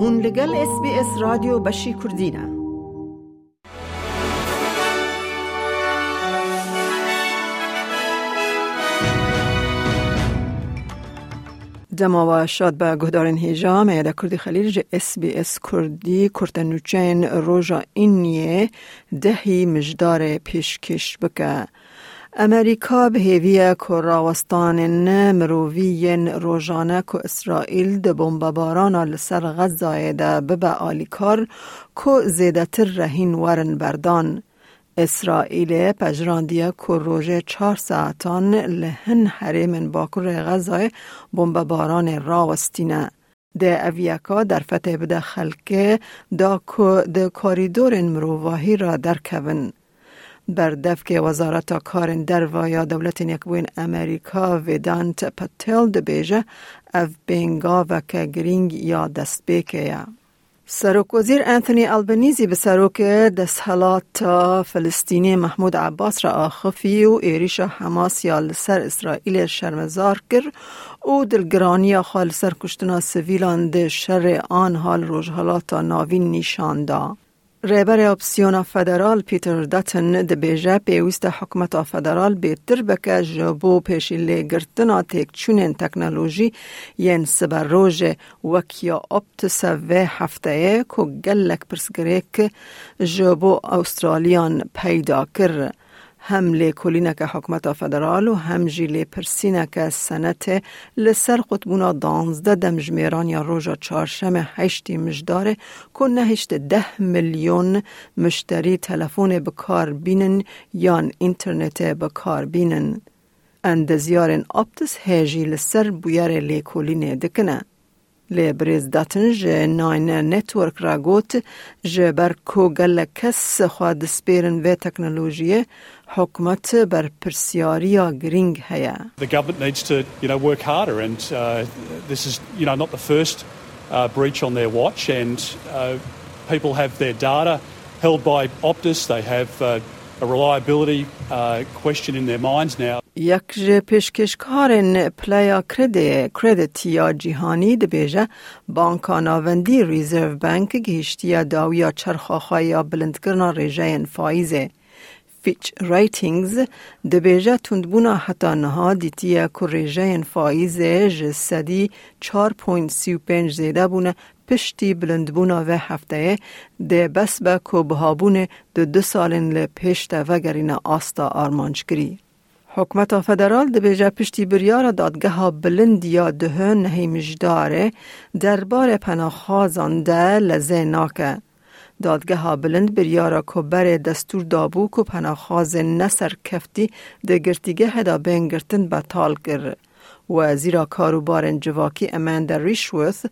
هون لگل اس بی اس رادیو بشی کردینه دما و شاد به گهدارن هیجا میاده کردی خلیل جه اس بی اس کردی کرتنوچین روژا اینیه دهی مجدار پیشکش بکه. امریکا به هیویه که اسرائیل ده بمبباران لسر غزه ده ببه آلیکار که زیده تر رهین ورن بردان. اسرائیل پجراندیه که روژه چهار ساعتان لهن حریم باکر غزه بمبباران راوستینه. ده اویکا در فتح بده خلکه دا که ده کاریدور مروواهی را درکون. بر دفک وزارت کار در و یا دولت یکبوین امریکا ویدانت پتل ده بیجه اف بینگا و که گرینگ یا دست بیکه یا. سروک وزیر انتونی البنیزی به سروک دستحالات فلسطینی محمود عباس را آخفی و ایریش حماس یا لسر اسرائیل شرمزار کر و دلگرانی خال سر کشتنا سویلان ده شر آن حال روژحالات ناوین نشان دا. ریبر اپسیون فدرال پیتر داتن ده بیجه پیوست حکمت فدرال بیتر بکه جبو پیشی گرتنا تک چونین تکنولوژی ین سبر روژ وکیا اپت و هفته که گلک پرسگریک جبو استرالیان پیدا کر. هم لی کلینک حکمت فدرال و هم جی لی پرسینک سنت لسر قطبونا دانزده دمجمیران یا روژا چارشم هشتی مجداره که نهشت ده میلیون مشتری تلفون بکار بینن یا اینترنت بکار بینن. اندزیارن آپتس هیجی لسر بویر لی کلینه دکنه. لی بریز داتن جه ناین نتورک را گوت جه بر کو گل کس خواد سپیرن و تکنولوژیه حکومت بر پرسیاریا گرینگ هیا. The government needs to you know, work harder and uh, this is you know, not the first uh, breach on their watch and uh, people have their data held by Optus, they have uh, یک جه پیشکشکارن پلیا کرده کردیت یا جیهانی دبیجه بانکا ناوندی ریزرو بانک گهشتی داویا چرخاخای یا بلندکرنا ریجه فایزه. فیچ ریتینگز دبیجه تندبونا حتی نها دیتیه که ریجه فایزه جسدی 4.35 زیده بونه پشتی بلندبونا و هفته ده بس به که بهابونه دو دو سالن لپشت وگرین آستا آرمانچگری. حکمت فدرال ده بیجه پشتی بریار دادگه ها بلند یا ده نهی مجداره دربار پناخازان ده لزه ناکه. دادگه ها بلند بریارا که بر دستور دابو که پناخاز نسر کفتی ده گرتیگه هدا بین گرتن بطال وزیرا کارو بارن جواکی اماندا ریشوث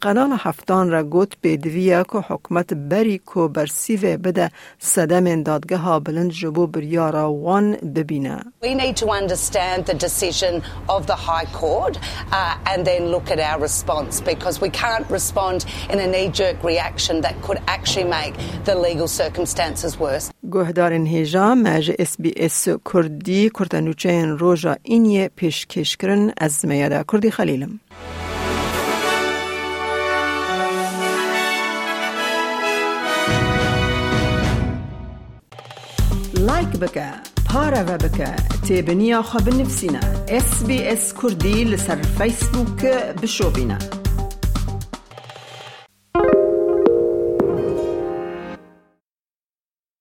قنال هفتان را گوت بیدویا که حکمت بری کو بر سیوه بده سدم اندادگه ها بلند جبو بر یارا وان ببینه. We need to understand the decision of the High Court uh, and then look at our response because we can't respond in a knee-jerk reaction that could actually make the legal circumstances worse. گوهدار انهیجا ماجه اس بی اس کردی کردنوچه این روژا اینیه پیش کشکرن از میاده کردی خلیلم. لایک بکه پارە بە بکە تێبنییا خە بنفسینە SسBS کوردی لەسەر فیسبووک بشۆبینە.